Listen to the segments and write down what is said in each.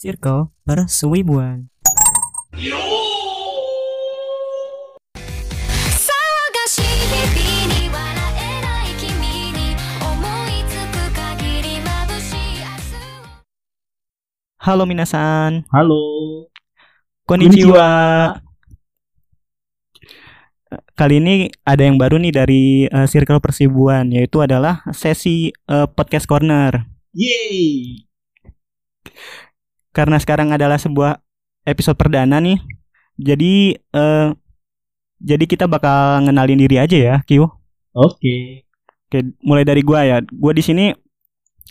circle bersuibuan. Halo minasan. Halo. Konnichiwa. Kali ini ada yang baru nih dari uh, Circle Persibuan yaitu adalah sesi uh, podcast corner. Yeay. Karena sekarang adalah sebuah episode perdana nih. Jadi eh, jadi kita bakal ngenalin diri aja ya, Kyu. Oke. Oke, mulai dari gua ya. Gua di sini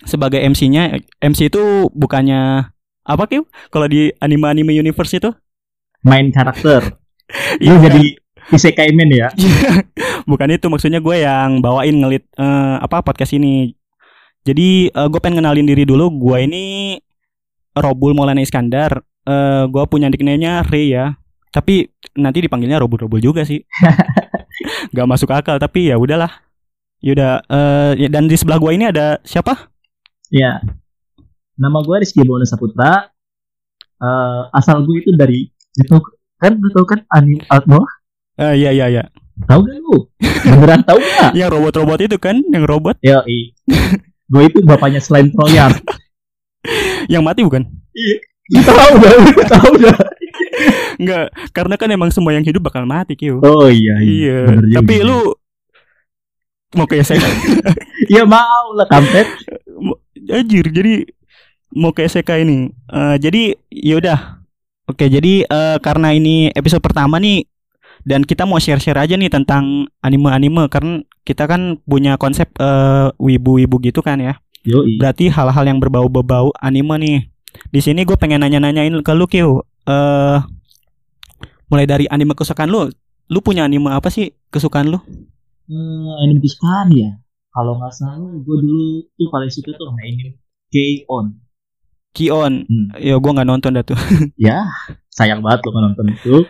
sebagai MC-nya. MC itu bukannya apa Kyu? Kalau di anime-anime universe itu? Main karakter. Iya, jadi isekai man ya? bukan itu maksudnya gue yang bawain ngelit eh, apa podcast ini. Jadi gue pengen kenalin diri dulu. Gue ini Robul Maulana Iskandar. Eh gue punya nickname-nya Ray ya. Tapi nanti dipanggilnya Robul-Robul juga sih. Gak masuk akal tapi ya udahlah. Yaudah eh, ya, dan di sebelah gue ini ada siapa? Ya. Nama gue Rizky Bona Saputra. Eh, asal gue itu dari itu kan lu tau kan anime Outlaw? Eh iya iya iya. Tahu gak lu? Beneran tahu gak? Yang robot-robot itu kan, yang robot Ya, gue itu bapaknya selain Troyan. yang mati bukan? Lu tahu dah, tahu dah. Enggak, karena kan emang semua yang hidup bakal mati, Kyu. Oh iya, Iya, juga. tapi lu mau ke SK Iya mau lah kampret. Anjir, jadi mau ke SK ini. Eh, jadi yaudah. Oke, jadi eh, karena ini episode pertama nih dan kita mau share-share aja nih tentang anime-anime karena kita kan punya konsep eh, wibu-wibu gitu kan ya. Yoi. Berarti hal-hal yang berbau-bau anime nih. Di sini gue pengen nanya-nanyain ke lu Kyu. Eh mulai dari anime kesukaan lu. Lu punya anime apa sih kesukaan lu? Hmm, anime kesukaan ya. Kalau nggak salah, gue dulu tuh paling suka tuh sama anime K-On. Kion. Hmm. Ya gue nggak nonton dah tuh. Ya, sayang banget lo nonton itu.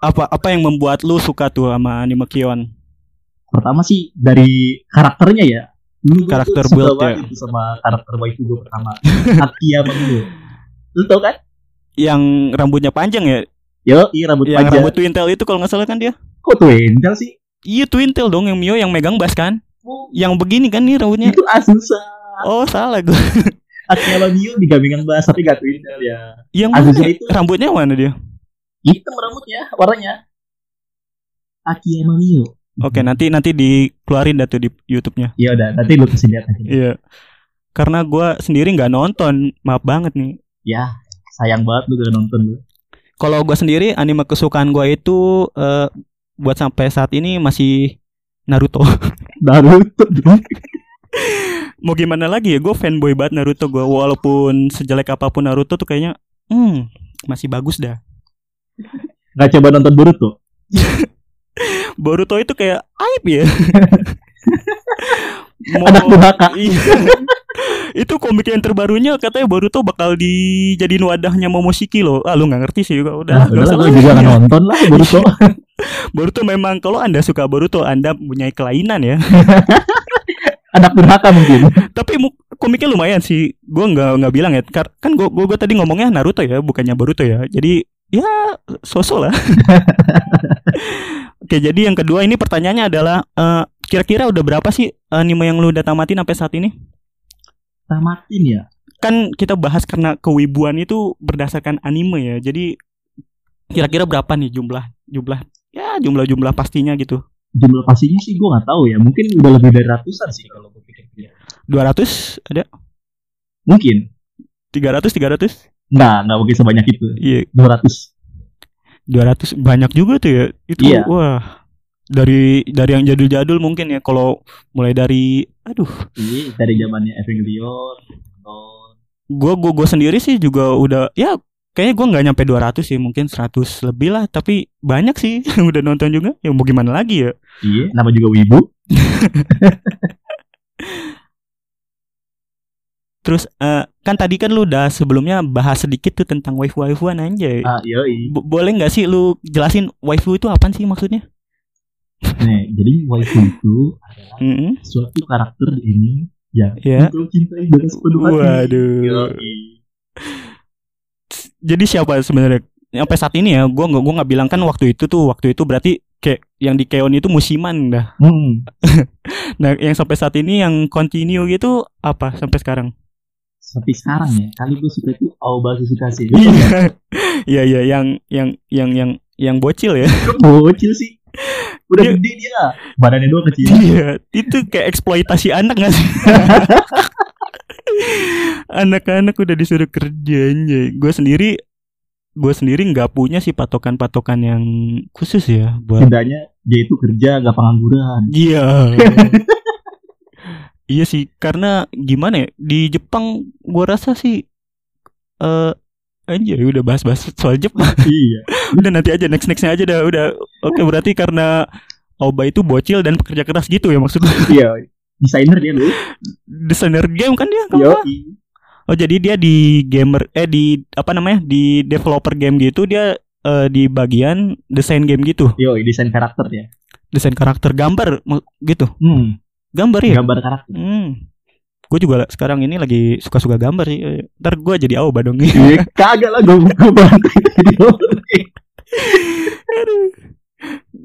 apa apa yang membuat lu suka tuh sama anime Kion? Pertama sih dari karakternya ya. Dulu gua Karakter build ya. itu sama karakter waifu gue pertama. Akiyama dulu. Lu tau kan? Yang rambutnya panjang ya? Yo, iya rambut yang panjang. rambut twintail itu kalau nggak salah kan dia? Kok twintel sih? Iya twintail dong yang Mio yang megang bass kan? Yang begini kan nih rambutnya? Itu Azusa. Oh salah gue. Akiyama Mio digamingan bahas tapi gak twintel ya. Yang mana? itu Rambutnya mana dia? hitam rambutnya, warnanya. Akiyama Mio. Oke nanti nanti dikeluarin dah tuh di YouTube-nya. Ya udah, nanti lu kasih lihat aja. Iya. Karena gua sendiri nggak nonton, maaf banget nih. Ya, sayang banget lu gak nonton lu. Kalau gua sendiri anime kesukaan gua itu eh, buat sampai saat ini masih Naruto. Naruto. Mau gimana lagi ya? Gue fanboy banget Naruto gue. Walaupun sejelek apa pun Naruto tuh kayaknya, hmm masih bagus dah. Gak coba nonton Boruto. Boruto itu kayak aib ya. Mau- Anak durhaka. Iya. itu komik yang terbarunya katanya Boruto bakal dijadiin wadahnya Momoshiki loh. Ah lu nggak ngerti sih juga udah. Nah, udah gue juga gak nonton lah Boruto. Boruto memang kalau anda suka Boruto anda punya kelainan ya. Anak durhaka mungkin. Tapi komiknya lumayan sih. Gue nggak nggak bilang ya. Kar- Kan gue gue tadi ngomongnya Naruto ya, bukannya Boruto ya. Jadi ya sosok lah. Oke, jadi yang kedua ini pertanyaannya adalah eh, kira-kira udah berapa sih anime yang lu udah tamatin sampai saat ini? Tamatin ya. Kan kita bahas karena kewibuan itu berdasarkan anime ya. Jadi kira-kira berapa nih jumlah jumlah ya jumlah-jumlah pastinya gitu. Jumlah pastinya sih gue gak tahu ya. Mungkin udah lebih dari ratusan sih kalau gue pikir-pikir. 200 ada? Mungkin. 300 300? Nggak, nggak mungkin sebanyak itu. Iya, 200. 200 banyak juga tuh ya. Itu Iya. wah. Dari dari yang jadul-jadul mungkin ya kalau mulai dari aduh, Iya, dari zamannya Evangelion. nonton. gua gua gua sendiri sih juga udah ya kayaknya gua nggak nyampe 200 sih, mungkin 100 lebih lah, tapi banyak sih yang udah nonton juga. Ya mau gimana lagi ya? Iya, nama juga Wibu. Terus eh, kan tadi kan lu udah sebelumnya bahas sedikit tuh tentang waifu-waifuan anjay. Ah, yoi. Bo- boleh nggak sih lu jelasin waifu itu apaan sih maksudnya? Nih, jadi waifu itu adalah Mm-mm. suatu karakter di ini yang Ya. kau cintai dengan sepenuh hati. Waduh. Yoi. jadi siapa sebenarnya sampai saat ini ya gua nggak gua nggak bilang kan waktu itu tuh waktu itu berarti kayak yang di Keon itu musiman dah Hmm. nah yang sampai saat ini yang continue gitu apa sampai sekarang Sampai sekarang ya, kali gue suka itu Aoba Sushikase. iya iya iya yang yang yang yang yang bocil ya Bocil sih. Udah Dia- gede dia. Badannya doang kecil. iya itu kayak eksploitasi anak gak sih anak-anak udah disuruh kerja anjay gue sendiri gue sendiri nggak punya sih patokan-patokan yang khusus ya buat Setidaknya dia itu kerja gak pengangguran. Iya. Iya sih, karena gimana ya? Di Jepang gua rasa sih eh aja udah bahas-bahas soal Jepang. iya. udah nanti aja next nextnya aja dah udah. Oke, berarti karena Oba itu bocil dan pekerja keras gitu ya maksudnya. Iya. Desainer dia dulu. Desainer game kan dia nggak? Oh, jadi dia di gamer eh di apa namanya? Di developer game gitu dia eh, di bagian desain game gitu. Yo, desain karakter ya. Desain karakter gambar gitu. Hmm. Gambar ya? Gambar karakter. Hmm. Gue juga sekarang ini lagi suka-suka gambar sih. Eh, Ntar gue jadi Aoba dong. Iya, kagak lah gue gue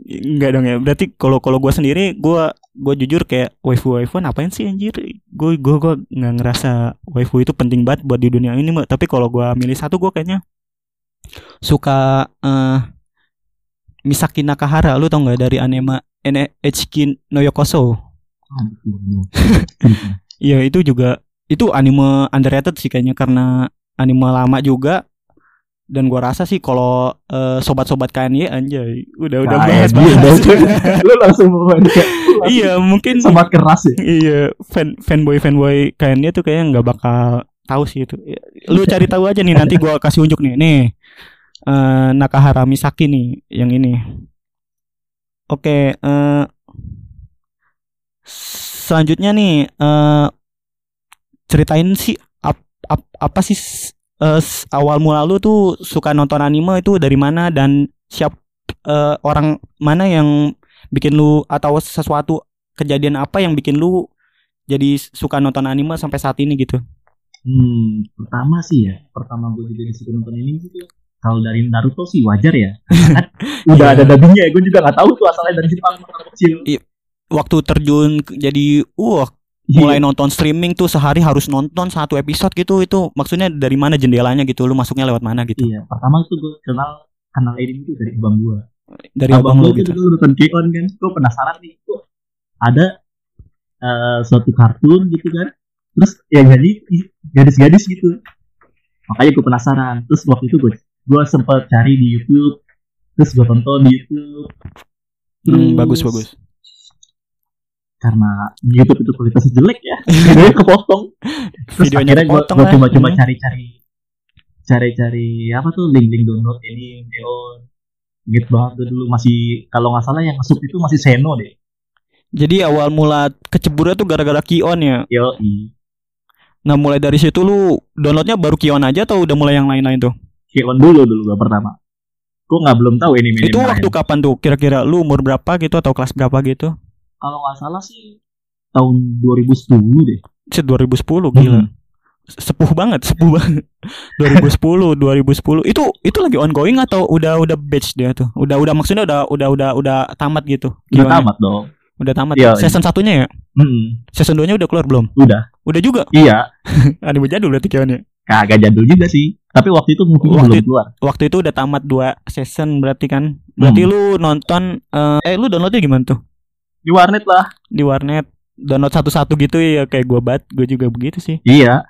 Enggak dong ya. Berarti kalau kalau gue sendiri gue gue jujur kayak waifu waifu apain sih anjir? Gue gue gue nggak ngerasa waifu itu penting banget buat di dunia ini. Mbak. Tapi kalau gue milih satu gue kayaknya suka eh Misaki Nakahara. Lu tau nggak dari anime NHK no Yokoso? Iya itu juga itu anime underrated sih kayaknya karena anime lama juga. Dan gua rasa sih kalau eh, sobat-sobat KNY anjay udah udah Nah, bahas iya, bahas Lu langsung iya mungkin sama keras ya. iya fan fanboy fanboy KNY tuh kayaknya nggak bakal tahu sih itu. Ya, lu cari tahu aja nih nanti gua kasih unjuk nih. Nih eh, Nakahara Misaki nih yang ini. Oke eh, selanjutnya nih eh, ceritain sih ap- ap- apa sih s- awal mula lu tuh suka nonton anime itu dari mana dan siap eh, orang mana yang bikin lu atau sesuatu kejadian apa yang bikin lu jadi suka nonton anime sampai saat ini gitu Hmm, pertama sih ya, pertama gue juga disuruh nonton ini gitu. Kalau dari Naruto sih wajar ya. Kan udah Iya. ada dubbingnya ya, gue juga nggak tahu tuh asalnya dari Jepang kecil. Waktu terjun jadi uh mulai nonton streaming tuh sehari harus nonton satu episode gitu. Itu maksudnya dari mana jendelanya gitu? Lu masuknya lewat mana gitu? Iya, pertama tuh gue kenal kanal ini tuh dari abang gue. dari abang abang lu gue gitu? dulu nonton K-On kan, gue penasaran nih, kok ada eh, suatu kartun gitu kan, terus yang jadi gadis-gadis gitu. Makanya gue penasaran. Terus waktu itu gue gue sempet cari di YouTube, terus gue tonton di YouTube. Hmm, bagus bagus karena YouTube itu kualitasnya jelek ya, videonya kepotong. Terus Videonya akhirnya gue coba-coba Hmm. cari-cari, cari-cari apa tuh link-link download ini, Neon. Gitu banget gue dulu masih kalau nggak salah yang nge itu masih Seno deh. jadi awal mula keceburnya tuh gara-gara Kion ya Yo, nah mulai dari situ lu downloadnya baru Kion aja atau udah mulai yang lain-lain tuh Kion dulu dulu gue pertama. Gue nggak belum tahu ini itu waktu kapan tuh kira-kira lu umur berapa gitu atau kelas berapa gitu kalau nggak salah sih tahun 2010 deh. Set 2010 gila Hmm. sepuh banget sepuh banget 2010 2010 itu itu lagi ongoing atau udah udah batch dia tuh udah udah maksudnya udah udah udah udah tamat gitu Udah Gimana? tamat dong. udah tamat Iya, season satunya ya Hmm, season 2 nya udah keluar belum udah. udah juga Iya, ada jadul berarti Kionnya kagak jadul juga sih. Tapi waktu itu mungkin Waktu belum itu- keluar. waktu itu udah tamat dua season berarti kan berarti Hmm. lu nonton eh, eh lu downloadnya gimana tuh Di warnet lah. di warnet download satu-satu gitu ya kayak gua bat gue juga begitu sih Iya,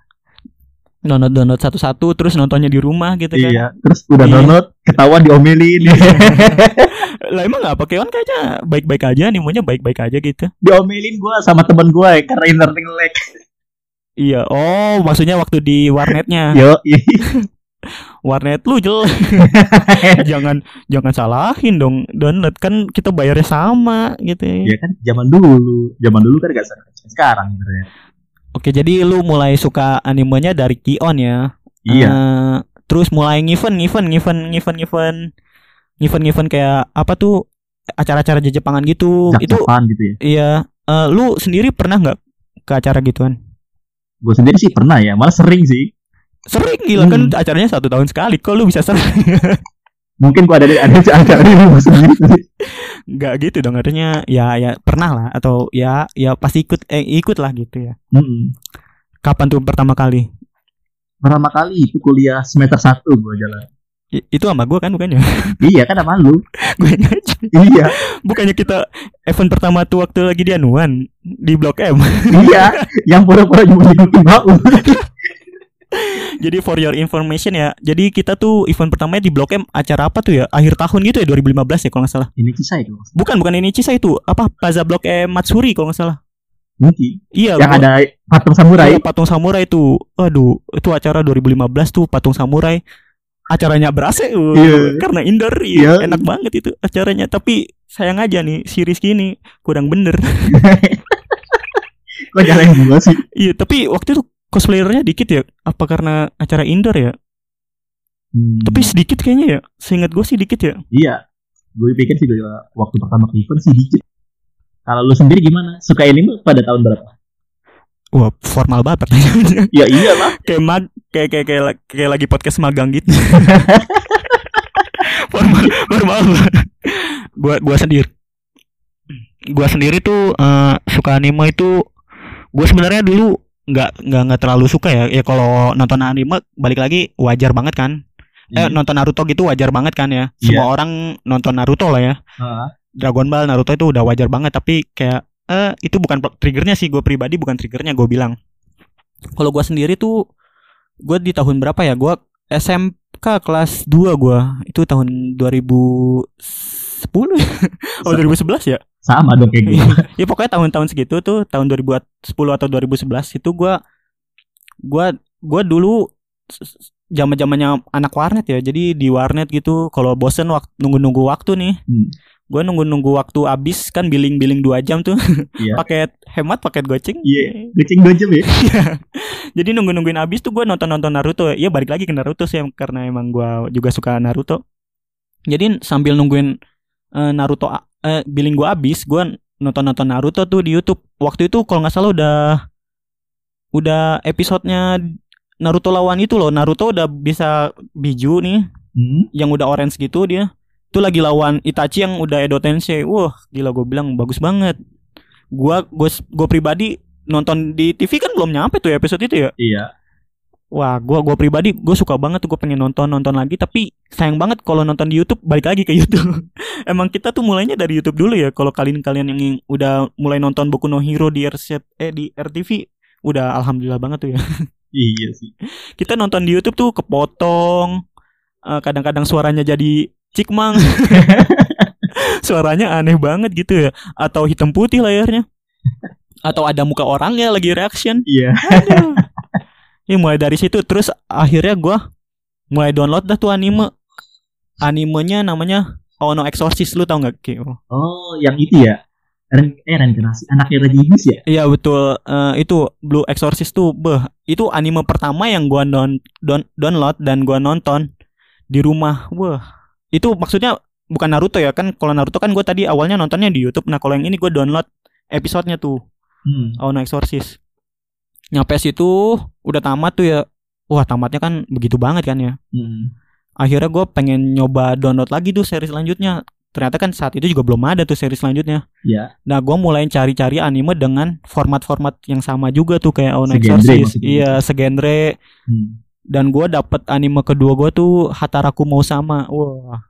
download download satu-satu terus nontonnya di rumah gitu kan iya. Terus udah Iya. download, ketahuan diomelin. lah emang nggak pakai on kayaknya baik-baik aja animenya baik-baik aja gitu diomelin gue sama temen gue ya, karena internet lag. iya oh maksudnya waktu di warnetnya Yo, warnet lu jelek jangan jangan salahin dong. Download kan kita bayarnya sama gitu ya. Kan zaman dulu, zaman dulu kan gak sekarang internet. oke jadi lu mulai suka animenya dari Kion ya? Iya. Eh, terus mulai ngiven ngiven ngiven ngiven ngiven ngiven ngiven kayak apa tuh? Acara-acara Jepangan gitu. Itu Jap-japan gitu ya. iya. Eh, lu sendiri pernah nggak ke acara gituan? Gue sendiri sih pernah ya, malah sering sih. Sering gila kan Hmm. acaranya satu tahun sekali. Kok lu bisa sering? Mungkin gua ada ada acara ini gua sendiri. Nggak gitu dong artinya ya ya pernah lah atau ya ya pasti ikut eh ikut lah gitu ya. Mm-mm. Kapan tuh pertama kali? Pertama kali itu kuliah semester 1 gua jalan. I- itu sama gue kan bukannya? Iya kan sama lu. gue aja. iya, Bukannya kita event pertama tuh waktu lagi di Anuan di Blok M. iya. Yang pura-pura cuma ngikutin. Jadi for your information ya. Jadi kita tuh event pertamanya di Blok M acara apa tuh ya? Akhir tahun gitu ya 2015 ya kalau nggak salah. Ini kisah itu. Bukan bukan ini Cisa itu. Apa Plaza Blok M Matsuri kalau nggak salah. Mungkin. Iya. Yang gua- ada patung samurai. Iya, patung samurai itu. Aduh, itu acara 2015 tuh patung samurai. Acaranya berasa uh, Iya. karena indoor Iya. enak banget itu acaranya. Tapi sayang aja nih si Rizky ini kurang bener. Jalan sih? iya, tapi waktu itu cosplayernya dikit ya. Apa karena acara indoor ya? Hmm, Tapi sedikit kayaknya ya. Seingat gue sih dikit ya. iya. Gue pikir sih waktu pertama ke event sih dikit. Kalau lu sendiri gimana? Suka anime pada tahun berapa? Wah, formal banget pertanyaannya. Ya iyalah. kayak mag kayak kayak kayak, kayak lagi podcast magang gitu. formal formal banget. gua gua sendiri gua sendiri tuh eh, suka anime itu gua sebenarnya dulu nggak nggak nggak terlalu suka ya. Ya kalau nonton anime balik lagi wajar banget kan? Eh Hmm. nonton Naruto gitu wajar banget kan ya? Semua orang nonton Naruto lah ya. Ah, Dragon Ball Naruto itu udah wajar banget tapi kayak eh itu bukan triggernya sih gue pribadi bukan triggernya gue bilang. Kalau gue sendiri tuh gue di tahun berapa ya? Gue SMK kelas 2 gue itu tahun 2010 oh 2011 ya sama dong kayak gitu. ya pokoknya tahun-tahun segitu tuh tahun 2010 atau 2011 itu gue gue gue dulu zaman zamannya anak warnet ya jadi di warnet gitu kalau bosen waktu nunggu nunggu waktu nih Hmm. gue nunggu nunggu waktu abis kan billing billing dua jam tuh Iya. paket hemat paket goceng Iya, goceng dua jam ya. jadi nunggu nungguin abis tuh gue nonton nonton Naruto ya balik lagi ke Naruto sih karena emang gue juga suka Naruto jadi sambil nungguin eh, Naruto eh, billing gue abis gue nonton nonton Naruto tuh di YouTube. Waktu itu kalau nggak salah udah udah episodenya Naruto lawan itu loh. Naruto udah bisa biju nih Hmm. yang udah orange gitu dia. Itu lagi lawan Itachi yang udah Edo Tensei. Wah gila gue bilang bagus banget. Gua gue gue pribadi nonton di TV kan belum nyampe tuh episode itu ya? Iya. Wah gua gua pribadi gue suka banget tuh gue pengen nonton nonton lagi. Tapi sayang banget kalau nonton di YouTube balik lagi ke YouTube. Emang kita tuh mulainya dari YouTube dulu ya. Kalau kalian kalian yang udah mulai nonton Boku no Hero di RCT eh di RTV udah alhamdulillah banget tuh ya. Iya sih. kita nonton di YouTube tuh kepotong eh, kadang-kadang suaranya jadi cikmang. Suaranya aneh banget gitu ya. Atau hitam putih layarnya. Atau ada muka orangnya lagi reaction. Iya. Aduh. Ya mulai dari situ terus akhirnya gua mulai download dah tuh anime animenya namanya Oh No Exorcist lu tau gak Ki? Oh, yang itu ya. Ren eh reinkarnasi anaknya Raja Iblis ya? Iya betul Eh, itu Blue Exorcist tuh beh itu anime pertama yang gua don, don- download dan gua nonton di rumah. Wah. Itu maksudnya bukan Naruto ya kan kalau Naruto kan gua tadi awalnya nontonnya di YouTube. Nah, kalau yang ini gua download episodenya tuh Hmm. Oh No Exorcist. Nyampe situ udah tamat tuh ya. Wah, tamatnya kan begitu banget kan ya. Hmm. Akhirnya gua pengen nyoba download lagi tuh seri selanjutnya. Ternyata kan saat itu juga belum ada tuh seri selanjutnya. Ya. Nah, gue mulai cari-cari anime dengan format-format yang sama juga tuh kayak Segenre Exorcist. Iya, segenre. Hmm. Dan gue dapet anime kedua gue tuh Hataraku mau sama. Wah,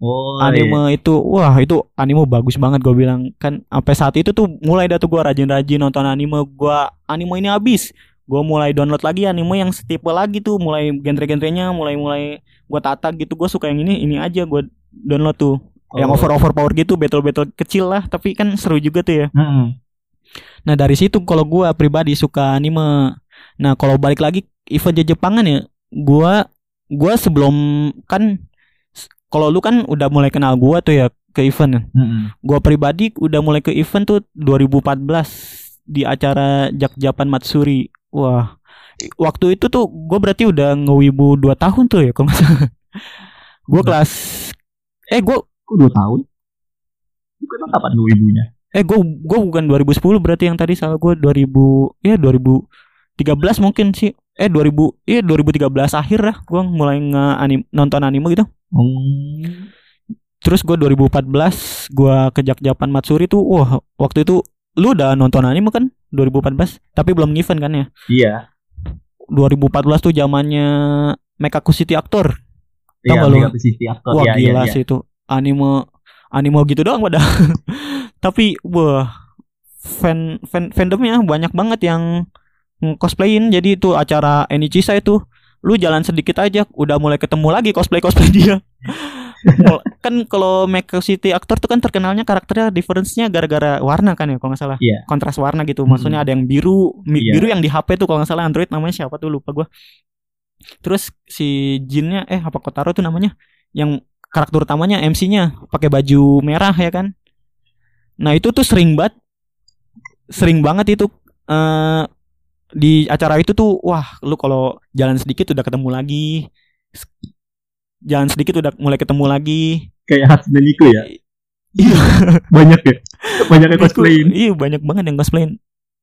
Oh, anime itu, wah itu anime bagus banget gue bilang. Kan sampai saat itu tuh mulai dah tuh gue rajin-rajin nonton anime. Gue anime ini habis. Gue mulai download lagi anime yang setipe lagi tuh. Mulai genre-genrenya, mulai-mulai gue tata gitu. Gue suka yang ini, ini aja gue download tuh. iya. Yang over-over power gitu, battle-battle kecil lah. Tapi kan seru juga tuh ya. Hmm. Nah dari situ kalau gua pribadi suka anime. Nah kalau balik lagi event Jepangan ya, gua gua sebelum kan kalau lu kan udah mulai kenal gua tuh ya ke event. Hmm. Gua pribadi udah mulai ke event tuh 2014 di acara Jak Japan Matsuri. Wah, waktu itu tuh gua berarti udah ngewibu 2 tahun tuh ya kalau. Gua kelas eh gua Kok dua tahun? Bukan kapan lu ibunya? Eh gue gue bukan 2010 berarti yang tadi salah gue 2000 ya 2013 mungkin sih eh 2000 iya 2013 akhir lah gua mulai nge anim, nonton anime gitu. Oh. Terus gua 2014 gua ke Jakjapan Matsuri tuh wah waktu itu lu udah nonton anime kan 2014 tapi belum event kan ya. Iya. 2014 tuh zamannya Mekaku City Actor. Tau Iya, lu? City Actor. Wah Iya, iya, gila iya. sih itu anime anime gitu doang pada. Tapi wah fan fan fandomnya banyak banget yang cosplayin. Jadi itu acara Enichisa itu lu jalan sedikit aja udah mulai ketemu lagi cosplay cosplay dia. Kan kalau Mecha City Actor tuh kan terkenalnya karakternya difference-nya gara-gara warna kan ya kalau nggak salah. Iya. Kontras warna gitu. Maksudnya ada yang biru, Iya. biru yang di HP tuh kalau nggak salah Android namanya siapa tuh lupa gua. Terus si Jinnya eh apa Kotaro tuh namanya yang karakter utamanya MC-nya pakai baju merah ya kan. Nah, itu tuh sering banget sering banget itu eh di acara itu tuh wah lu kalau jalan sedikit udah ketemu lagi. Jalan sedikit udah mulai ketemu lagi. Kayak Hatsune ya. Iya. Banyak ya. Banyak yang cosplayin. Iya, banyak banget yang cosplayin.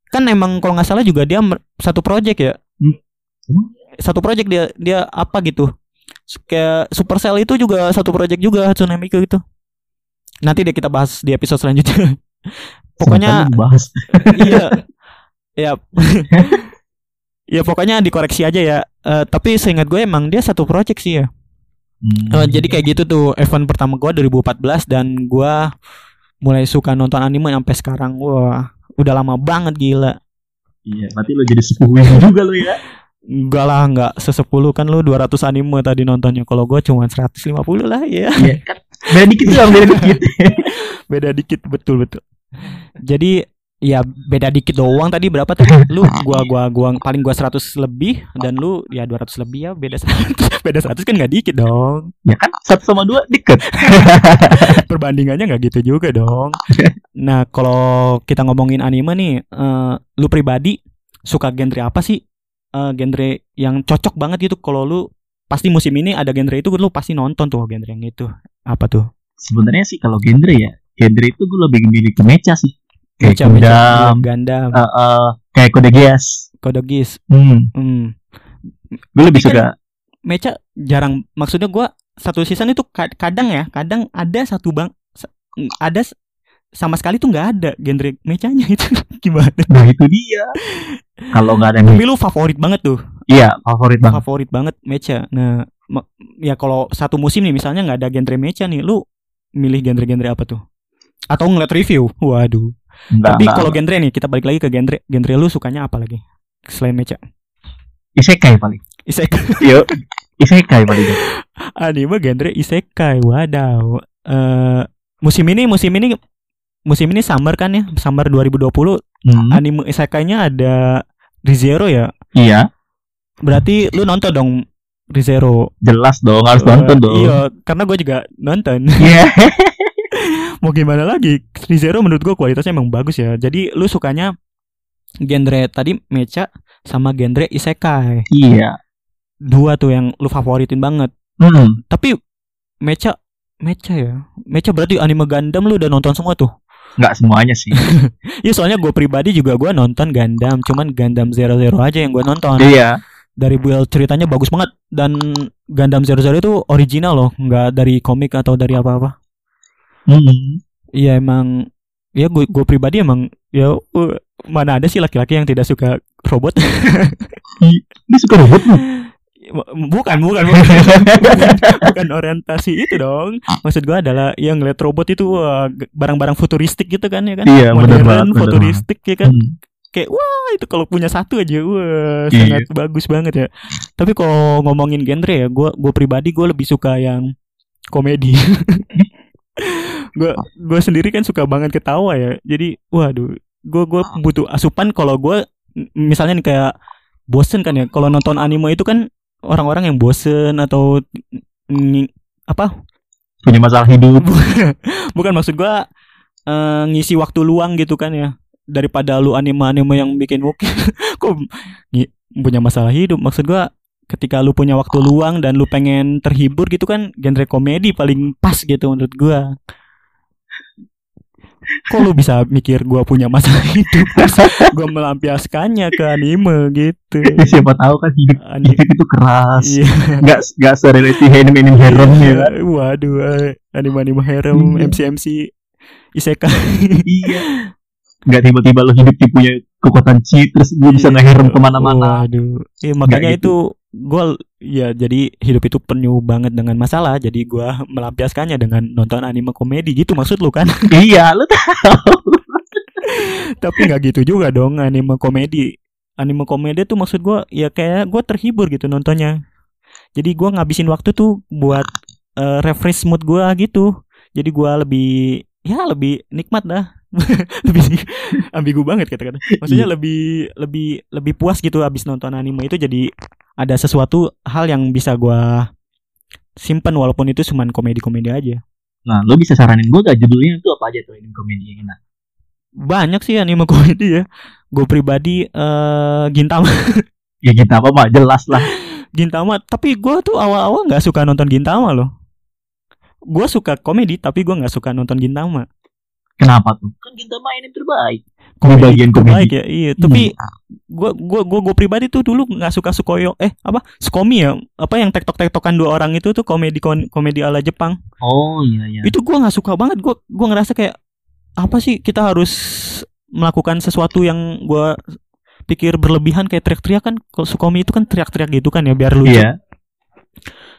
Kan emang kalau nggak salah juga dia satu project ya. Hmm. Satu project dia dia apa gitu. Kayak Supercell itu juga satu project juga Hatsune Miku itu. Nanti deh kita bahas di episode selanjutnya. Pokoknya bahas. iya. Ya. ya pokoknya dikoreksi aja ya. Eh, tapi seingat gue emang dia satu project sih ya. Hmm. Eh, jadi kayak gitu tuh event pertama gua 2014 dan gua mulai suka nonton anime sampai sekarang. Wah, udah lama banget gila. Iya, berarti lo jadi sepuh juga lo ya. Enggak lah, enggak sesepuluh kan lu 200 anime tadi nontonnya. Kalau gua cuma 150 lah ya. Iya kan. Beda dikit doang, beda dikit. Beda dikit betul betul. Jadi ya beda dikit doang tadi berapa tuh? Lu gua gua gua paling gua 100 lebih dan lu ya 200 lebih ya beda 100. beda 100 kan nggak dikit dong. ya kan satu sama dua deket. perbandingannya nggak gitu juga dong. Nah, kalau kita ngomongin anime nih, eh, lu pribadi suka genre apa sih? Eh, genre yang cocok banget gitu kalau lu pasti musim ini ada genre itu lu pasti nonton tuh genre yang itu. Apa tuh? Sebenarnya sih kalau genre ya, genre itu gue lebih milih ke mecha sih. Kayak mecha, Gundam, Gundam, eh, eh, kayak Code Geass. Code Geass. Hmm, Hmm. gue lebih kan- suka. Mecha jarang maksudnya gua satu season itu ka- kadang ya, kadang ada satu bang sa- ada sama sekali tuh nggak ada genre mechanya itu gimana? Nah itu dia. Kalau nggak ada Tapi lu favorit banget tuh. iya favorit banget. favorit banget mecha. Nah, ya kalau satu musim nih misalnya nggak ada genre mecha nih, lu milih genre-genre apa tuh? Atau ngeliat review? Waduh. Enggak, Tapi kalau genre nih, kita balik lagi ke genre. Genre lu sukanya apa lagi? Selain mecha. isekai paling. Isekai. Yo, isekai paling. Anime genre isekai. Wadaw. Eh musim ini musim ini musim ini summer kan ya? Summer 2020 Hmm, anime isekainya ada ReZero ya. iya, Berarti lu nonton dong ReZero. jelas dong harus Eh, nonton dong. Iya, karena gue juga nonton. Iya. mau gimana lagi? ReZero menurut gue kualitasnya emang bagus ya. Jadi lu sukanya genre tadi mecha sama genre isekai. Iya. dua tuh yang lu favoritin banget. Hmm, tapi mecha mecha ya? Mecha berarti anime Gundam lu udah nonton semua tuh? Nggak semuanya sih. Iya soalnya gue pribadi juga gue nonton Gundam cuman Gundam Zero Zero aja yang gue nonton. Iya. dari build ceritanya bagus banget dan Gundam Zero Zero itu original loh nggak dari komik atau dari apa-apa Hmm. Iya emang ya gue gue pribadi emang ya uh, mana ada sih laki-laki yang tidak suka robot Dia suka robot lu. bukan bukan bukan bukan orientasi itu dong maksud gue adalah yang ngeliat robot itu g- barang-barang futuristik gitu kan ya kan Iya, bener modern banget, bener futuristik ya kan Hmm. kayak wah itu kalau punya satu aja wah Iya. sangat bagus banget ya tapi kalau ngomongin genre ya gue gue pribadi gue lebih suka yang komedi gue gue sendiri kan suka banget ketawa ya. Jadi waduh gue gue butuh asupan kalau gue misalnya nih kayak bosen kan ya. Kalau nonton anime itu kan orang-orang yang bosen atau apa? Punya masalah hidup. bukan maksud gua eh, ngisi waktu luang gitu kan ya. Daripada lu anime-anime yang bikin woke. Kok punya masalah hidup? Maksud gua ketika lu punya waktu luang dan lu pengen terhibur gitu kan genre komedi paling pas gitu menurut gua kok lu bisa mikir gua punya masalah hidup terus gua melampiaskannya ke anime gitu siapa tahu kan hidup Anime. hidup itu keras Iya. nggak nggak serelati anime anime harem ya kan Waduh, eh, anime-anime harem, Iya. MC-MC isekai. iya nggak tiba-tiba lo hidup di punya kekuatan chi terus gue bisa Iya. ke mana-mana Waduh. Eh, makanya gitu. itu gue ya jadi hidup itu penuh banget dengan masalah. Jadi gua melampiaskannya dengan nonton anime komedi gitu maksud lu kan? iya lo tahu Tapi nggak gitu juga dong anime komedi. Anime komedi tuh maksud gua ya kayak gua terhibur gitu nontonnya. Jadi gua ngabisin waktu tuh buat eh, refresh mood gua gitu. Jadi gua lebih ya lebih nikmat dah. lebih ambigu banget kata-kata. Maksudnya lebih lebih lebih puas gitu abis nonton anime itu. Jadi ada sesuatu hal yang bisa gua simpen walaupun itu cuman komedi-komedi aja. nah lo bisa saranin gue gak judulnya? Itu apa aja tuh anime komedi yang enak? Banyak sih anime komedi ya. Gue pribadi eh Gintama. Ya apa mah jelas lah. Gintama tapi gue tuh awal-awal nggak suka nonton Gintama loh. Gue suka komedi tapi gue nggak suka nonton Gintama kenapa tuh? Kan kita main yang terbaik. Komedi bagian terbaik komedi. ya iya. Tapi gue gue gue gue pribadi tuh dulu nggak suka Sukoyo eh apa? Sukomi ya? Apa yang tektok tektokan dua orang itu tuh komedi komedi ala Jepang. Oh iya iya. Itu gue nggak suka banget. Gue gue ngerasa kayak apa sih kita harus melakukan sesuatu yang gue pikir berlebihan kayak teriak-teriak kan? Kalau Sukomi itu kan teriak-teriak gitu kan ya biar lucu. Iya.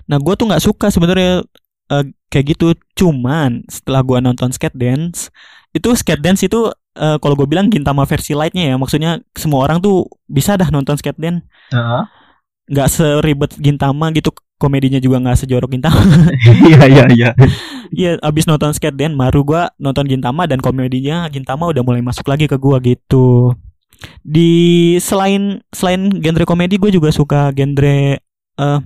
Nah, gue tuh nggak suka sebenarnya eh, kayak gitu. Cuman setelah gua nonton Skate Dance, itu Skate Dance itu eh, kalau gue bilang Gintama versi lightnya ya, maksudnya semua orang tuh bisa dah nonton Skate Dance. Heeh. Nggak seribet Gintama gitu, komedinya juga nggak sejorok Gintama. iya iya iya Iya, abis nonton Skate Dance, baru gua nonton Gintama dan komedinya Gintama udah mulai masuk lagi ke gua gitu. Di selain selain genre komedi, gue juga suka genre eh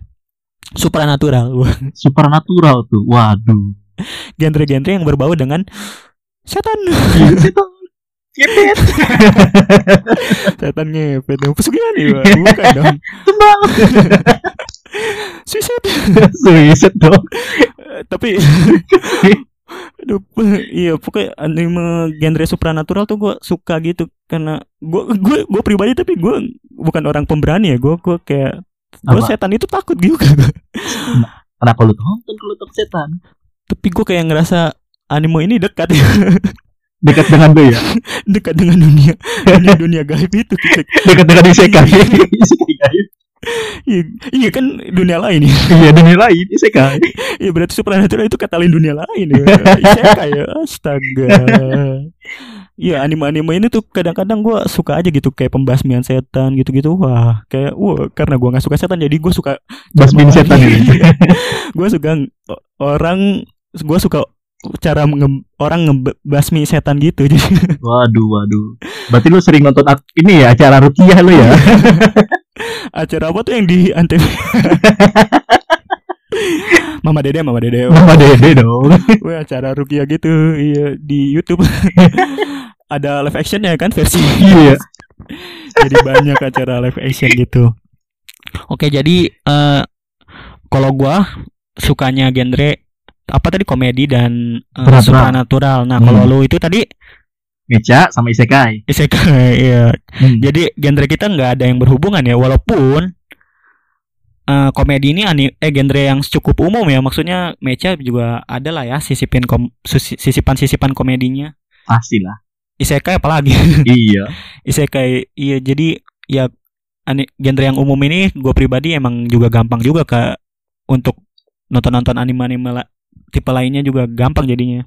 supranatural. Wah, supernatural tuh waduh genre-genre yang berbau dengan setan Setan. Ngepet. setan ngepet pesugihan nih Wak. bukan dong Tembang. suicide Suicide dong. Tapi aduh iya pokoknya anime genre supranatural tuh gue suka gitu karena gue gue gue pribadi tapi gue bukan orang pemberani ya gue gue kayak gue setan itu takut juga Kenapa lu nonton kalau takut setan? tapi gue kayak ngerasa anime ini dekat ya Dekat dengan gue ya. dekat dengan dunia dunia dunia gaib itu Dekat dengan isekai. isekai gaib. iya, iya kan dunia lain ya Iya dunia lain isekai. Iya berarti supernatural itu kata lain dunia lain ya. Isekai ya. Astaga. Iya anime-anime ini tuh kadang-kadang gua suka aja gitu kayak pembasmian setan gitu-gitu. Wah kayak wah karena gua nggak suka setan jadi gua suka Basmin setan ini. gue suka orang gue suka cara nge- orang ngebasmi setan gitu jadi Waduh waduh. Berarti lu sering nonton ini ya acara rukiah lu ya? acara apa tuh yang di antv Mama Dede Mama Dede Nama Dede dong. Wah acara Rukia gitu iya di YouTube ada live action ya kan versi Iya. jadi banyak acara live action gitu oke jadi eh kalau gua sukanya genre apa tadi komedi dan eh, Supernatural. supernatural nah kalau Hmm. lu itu tadi Mecha sama isekai. isekai iya Hmm. jadi genre kita nggak ada yang berhubungan ya walaupun eh, komedi ini ani- eh genre yang cukup umum ya. Maksudnya mecha juga ada lah ya sisipin kom susi- sisipan-sisipan komedinya. Pastilah. isekai apalagi? Iya. isekai iya. Jadi ya ani- genre yang umum ini gue pribadi emang juga gampang juga ke untuk nonton-nonton anime-anime la- tipe lainnya juga gampang jadinya.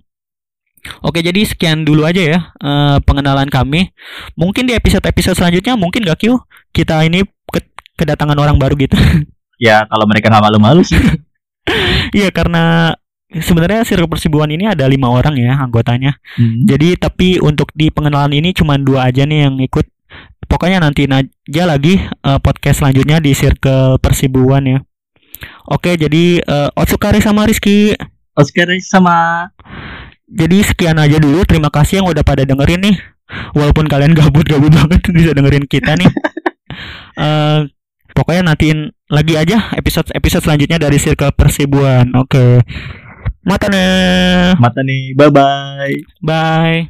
Oke jadi sekian dulu aja ya eh, pengenalan kami. Mungkin di episode-episode selanjutnya mungkin gak Q? Kita ini ke- kedatangan orang baru gitu Ya kalau mereka nggak malu-malu sih. iya karena sebenarnya circle persibuan ini ada lima orang ya anggotanya Hmm. Jadi tapi untuk di pengenalan ini cuma dua aja nih yang ikut. Pokoknya nanti aja lagi eh, podcast selanjutnya di Circle Persibuan ya. Oke, jadi eh, Otsukare sama Rizky. Oscar sama Jadi sekian aja dulu. Terima kasih yang udah pada dengerin nih. Walaupun kalian gabut-gabut banget bisa dengerin kita nih. Eh, pokoknya nantiin lagi aja episode-episode selanjutnya dari Circle Persibuan. Oke. Mata nih. mata nih. Bye bye. Bye.